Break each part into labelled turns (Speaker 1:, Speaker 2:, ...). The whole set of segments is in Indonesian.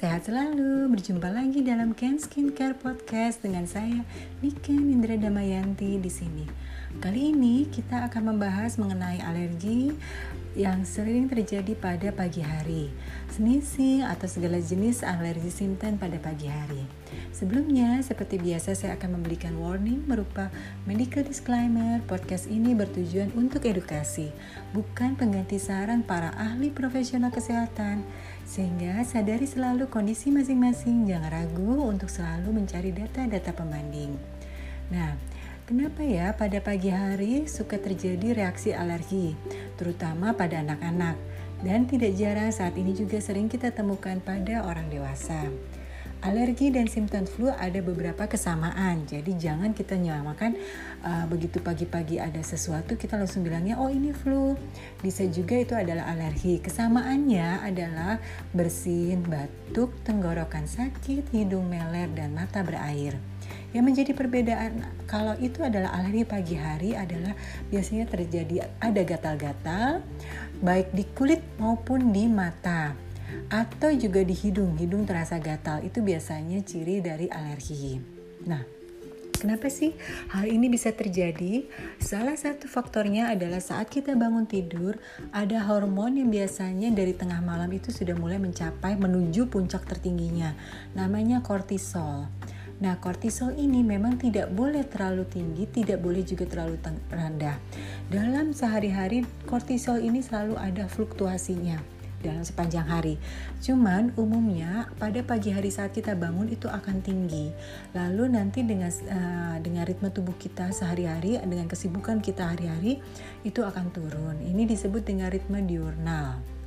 Speaker 1: sehat selalu. Berjumpa lagi dalam Ken Skincare Podcast dengan saya Niken Indra Damayanti di sini. Kali ini kita akan membahas mengenai alergi yang sering terjadi pada pagi hari, sneezing atau segala jenis alergi simptom pada pagi hari. Sebelumnya, seperti biasa saya akan memberikan warning berupa medical disclaimer. Podcast ini bertujuan untuk edukasi, bukan pengganti saran para ahli profesional kesehatan. Sehingga sadari selalu kondisi masing-masing, jangan ragu untuk selalu mencari data-data pembanding. Nah, Kenapa ya pada pagi hari suka terjadi reaksi alergi, terutama pada anak-anak, dan tidak jarang saat ini juga sering kita temukan pada orang dewasa. Alergi dan simptom flu ada beberapa kesamaan, jadi jangan kita nyamakan uh, begitu pagi-pagi ada sesuatu kita langsung bilangnya oh ini flu. Bisa juga itu adalah alergi. Kesamaannya adalah bersin, batuk, tenggorokan sakit, hidung meler dan mata berair. Yang menjadi perbedaan kalau itu adalah alergi pagi hari adalah biasanya terjadi ada gatal-gatal baik di kulit maupun di mata atau juga di hidung. Hidung terasa gatal itu biasanya ciri dari alergi. Nah, Kenapa sih hal ini bisa terjadi? Salah satu faktornya adalah saat kita bangun tidur, ada hormon yang biasanya dari tengah malam itu sudah mulai mencapai menuju puncak tertingginya, namanya kortisol. Nah, kortisol ini memang tidak boleh terlalu tinggi, tidak boleh juga terlalu rendah. Dalam sehari-hari, kortisol ini selalu ada fluktuasinya dalam sepanjang hari. Cuman umumnya pada pagi hari saat kita bangun itu akan tinggi. Lalu nanti dengan uh, dengan ritme tubuh kita sehari-hari dengan kesibukan kita hari-hari itu akan turun. Ini disebut dengan ritme diurnal.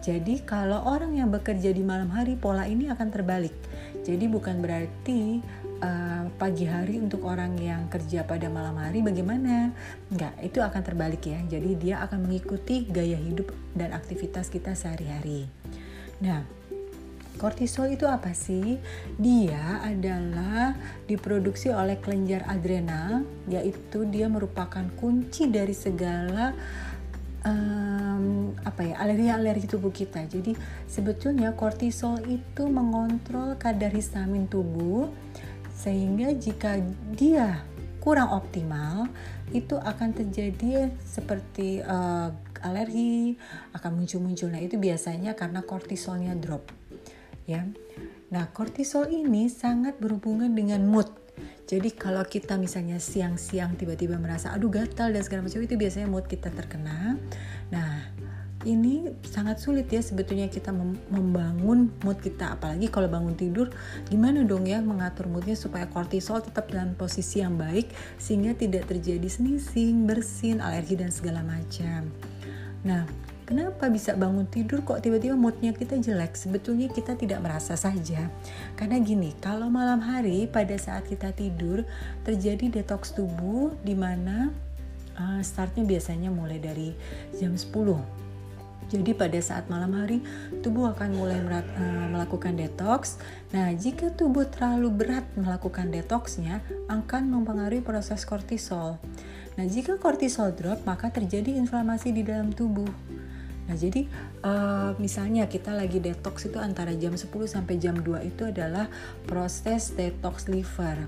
Speaker 1: Jadi kalau orang yang bekerja di malam hari pola ini akan terbalik. Jadi bukan berarti uh, pagi hari untuk orang yang kerja pada malam hari bagaimana? Enggak, itu akan terbalik ya. Jadi dia akan mengikuti gaya hidup dan aktivitas kita sehari-hari. Nah, Kortisol itu apa sih? Dia adalah diproduksi oleh kelenjar adrenal, yaitu dia merupakan kunci dari segala um, apa ya alergi-alergi tubuh kita. Jadi sebetulnya kortisol itu mengontrol kadar histamin tubuh sehingga jika dia kurang optimal itu akan terjadi seperti uh, alergi akan muncul-muncul. Nah itu biasanya karena kortisolnya drop ya. Nah kortisol ini sangat berhubungan dengan mood jadi kalau kita misalnya siang-siang tiba-tiba merasa aduh gatal dan segala macam itu biasanya mood kita terkena. Nah, ini sangat sulit ya sebetulnya kita membangun mood kita apalagi kalau bangun tidur gimana dong ya mengatur moodnya supaya kortisol tetap dalam posisi yang baik sehingga tidak terjadi sneezing, bersin, alergi dan segala macam. Nah, Kenapa bisa bangun tidur kok tiba-tiba moodnya kita jelek? Sebetulnya kita tidak merasa saja. Karena gini, kalau malam hari pada saat kita tidur terjadi detoks tubuh di mana uh, startnya biasanya mulai dari jam 10 jadi pada saat malam hari tubuh akan mulai uh, melakukan detox. Nah, jika tubuh terlalu berat melakukan detoksnya akan mempengaruhi proses kortisol. Nah, jika kortisol drop maka terjadi inflamasi di dalam tubuh. Nah, jadi uh, misalnya kita lagi detox itu antara jam 10 sampai jam 2 itu adalah proses detox liver.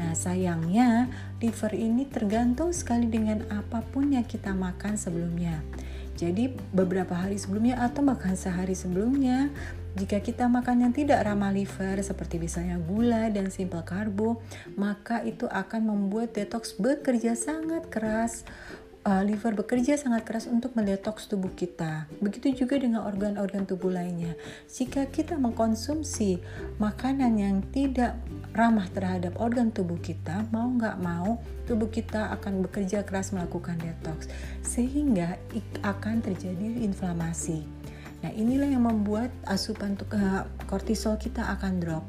Speaker 1: Nah, sayangnya liver ini tergantung sekali dengan apa pun yang kita makan sebelumnya. Jadi, beberapa hari sebelumnya atau makan sehari sebelumnya, jika kita makan yang tidak ramah liver seperti misalnya gula dan simple karbo, maka itu akan membuat detox bekerja sangat keras uh, liver bekerja sangat keras untuk mendetoks tubuh kita. Begitu juga dengan organ-organ tubuh lainnya. Jika kita mengkonsumsi makanan yang tidak ramah terhadap organ tubuh kita, mau nggak mau tubuh kita akan bekerja keras melakukan detox, sehingga akan terjadi inflamasi. Nah inilah yang membuat asupan uh, kortisol kita akan drop.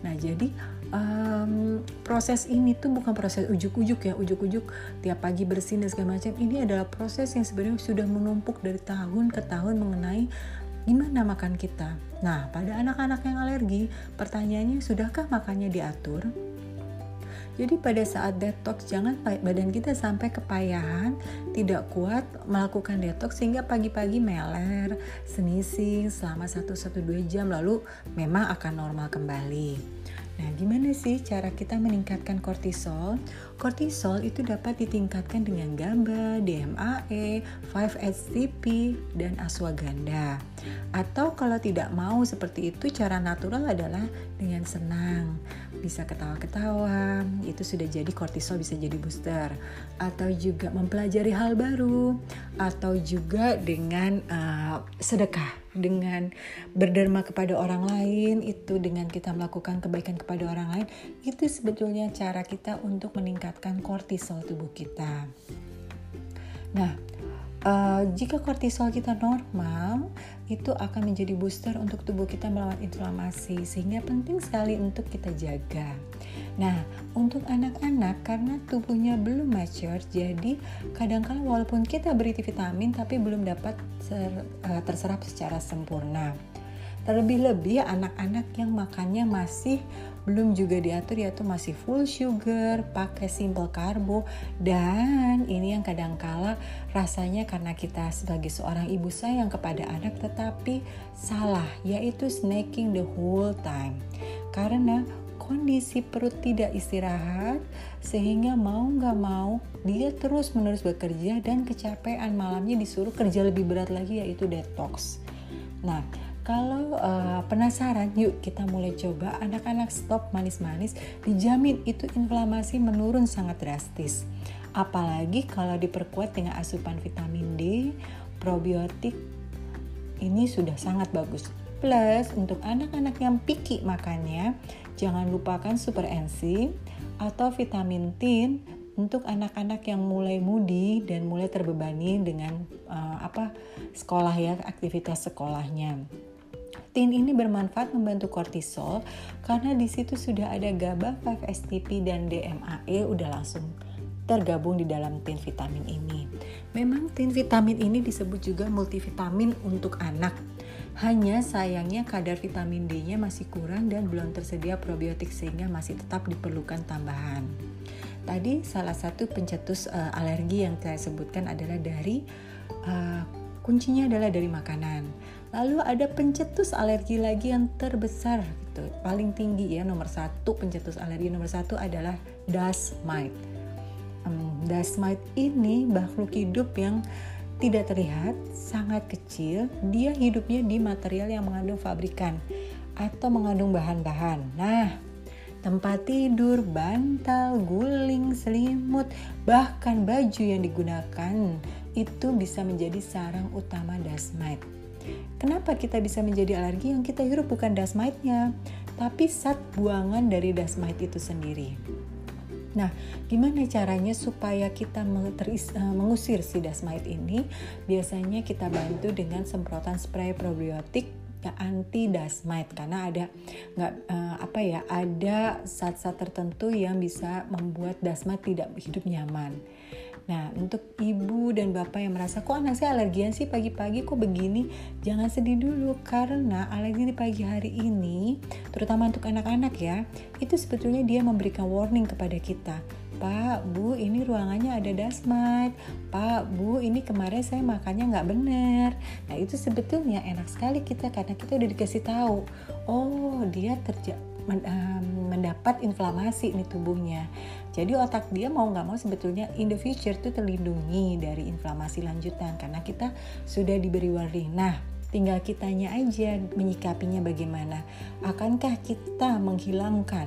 Speaker 1: Nah jadi um, proses ini tuh bukan proses ujuk-ujuk ya ujuk-ujuk tiap pagi bersih dan segala macam. Ini adalah proses yang sebenarnya sudah menumpuk dari tahun ke tahun mengenai gimana makan kita. Nah pada anak-anak yang alergi pertanyaannya sudahkah makannya diatur? Jadi pada saat detox jangan badan kita sampai kepayahan, tidak kuat melakukan detox sehingga pagi-pagi meler, senising selama 1-1-2 jam lalu memang akan normal kembali. Nah, gimana sih cara kita meningkatkan kortisol? Kortisol itu dapat ditingkatkan dengan GABA, DMAE, 5-HTP, dan ashwagandha. Atau kalau tidak mau seperti itu, cara natural adalah dengan senang. Bisa ketawa-ketawa, itu sudah jadi kortisol bisa jadi booster. Atau juga mempelajari hal baru, atau juga dengan uh, sedekah dengan berderma kepada orang lain itu dengan kita melakukan kebaikan kepada orang lain itu sebetulnya cara kita untuk meningkatkan kortisol tubuh kita. Nah, uh, jika kortisol kita normal, itu akan menjadi booster untuk tubuh kita melawan inflamasi, sehingga penting sekali untuk kita jaga. Nah, untuk anak-anak karena tubuhnya belum mature, jadi kadang-kala walaupun kita beri vitamin tapi belum dapat eh, terserap secara sempurna. Terlebih-lebih anak-anak yang makannya masih belum juga diatur yaitu masih full sugar, pakai simple karbo dan ini yang kadang-kala rasanya karena kita sebagai seorang ibu sayang kepada anak tetapi salah yaitu snacking the whole time. Karena kondisi perut tidak istirahat sehingga mau nggak mau dia terus menerus bekerja dan kecapean malamnya disuruh kerja lebih berat lagi yaitu detox. Nah, kalau uh, penasaran, yuk kita mulai coba anak-anak stop manis-manis, dijamin itu inflamasi menurun sangat drastis. Apalagi kalau diperkuat dengan asupan vitamin D, probiotik, ini sudah sangat bagus. Plus untuk anak-anak yang picky makannya, jangan lupakan super enzim atau vitamin tin untuk anak-anak yang mulai mudi dan mulai terbebani dengan uh, apa sekolah ya aktivitas sekolahnya. Tin ini bermanfaat membantu kortisol karena di situ sudah ada GABA, 5-STP dan DMAE udah langsung tergabung di dalam tin vitamin ini. Memang tin vitamin ini disebut juga multivitamin untuk anak hanya sayangnya kadar vitamin D-nya masih kurang dan belum tersedia probiotik sehingga masih tetap diperlukan tambahan. Tadi salah satu pencetus uh, alergi yang saya sebutkan adalah dari uh, kuncinya adalah dari makanan. Lalu ada pencetus alergi lagi yang terbesar gitu, paling tinggi ya nomor satu pencetus alergi nomor satu adalah dust mite. Um, dust mite ini makhluk hidup yang tidak terlihat, sangat kecil, dia hidupnya di material yang mengandung fabrikan atau mengandung bahan-bahan. Nah, tempat tidur, bantal, guling, selimut, bahkan baju yang digunakan itu bisa menjadi sarang utama dust mite. Kenapa kita bisa menjadi alergi yang kita hirup bukan dust mite-nya, tapi zat buangan dari dust mite itu sendiri. Nah, gimana caranya supaya kita eh, mengusir si dasmite ini? Biasanya kita bantu dengan semprotan spray probiotik anti dasmite karena ada nggak uh, apa ya ada zat-zat tertentu yang bisa membuat dasmite tidak hidup nyaman. Nah, untuk ibu dan bapak yang merasa kok anak saya alergian sih pagi-pagi kok begini, jangan sedih dulu karena alergi di pagi hari ini, terutama untuk anak-anak ya, itu sebetulnya dia memberikan warning kepada kita. Pak, Bu, ini ruangannya ada dasmite. Pak, Bu, ini kemarin saya makannya nggak benar. Nah, itu sebetulnya enak sekali kita karena kita udah dikasih tahu. Oh, dia terjadi mendapat inflamasi ini tubuhnya. Jadi otak dia mau nggak mau sebetulnya in the future itu terlindungi dari inflamasi lanjutan karena kita sudah diberi warning. Nah, tinggal kitanya aja menyikapinya bagaimana. Akankah kita menghilangkan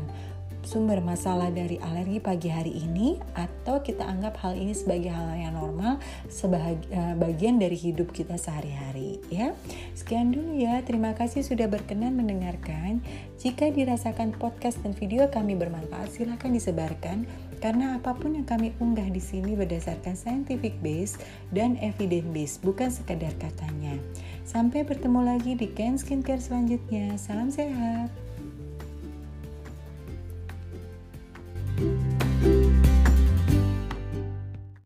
Speaker 1: sumber masalah dari alergi pagi hari ini atau kita anggap hal ini sebagai hal yang normal sebagai bagian dari hidup kita sehari-hari ya. Sekian dulu ya. Terima kasih sudah berkenan mendengarkan. Jika dirasakan podcast dan video kami bermanfaat silahkan disebarkan karena apa pun yang kami unggah di sini berdasarkan scientific base dan evidence base bukan sekedar katanya. Sampai bertemu lagi di Ken Skincare selanjutnya. Salam sehat.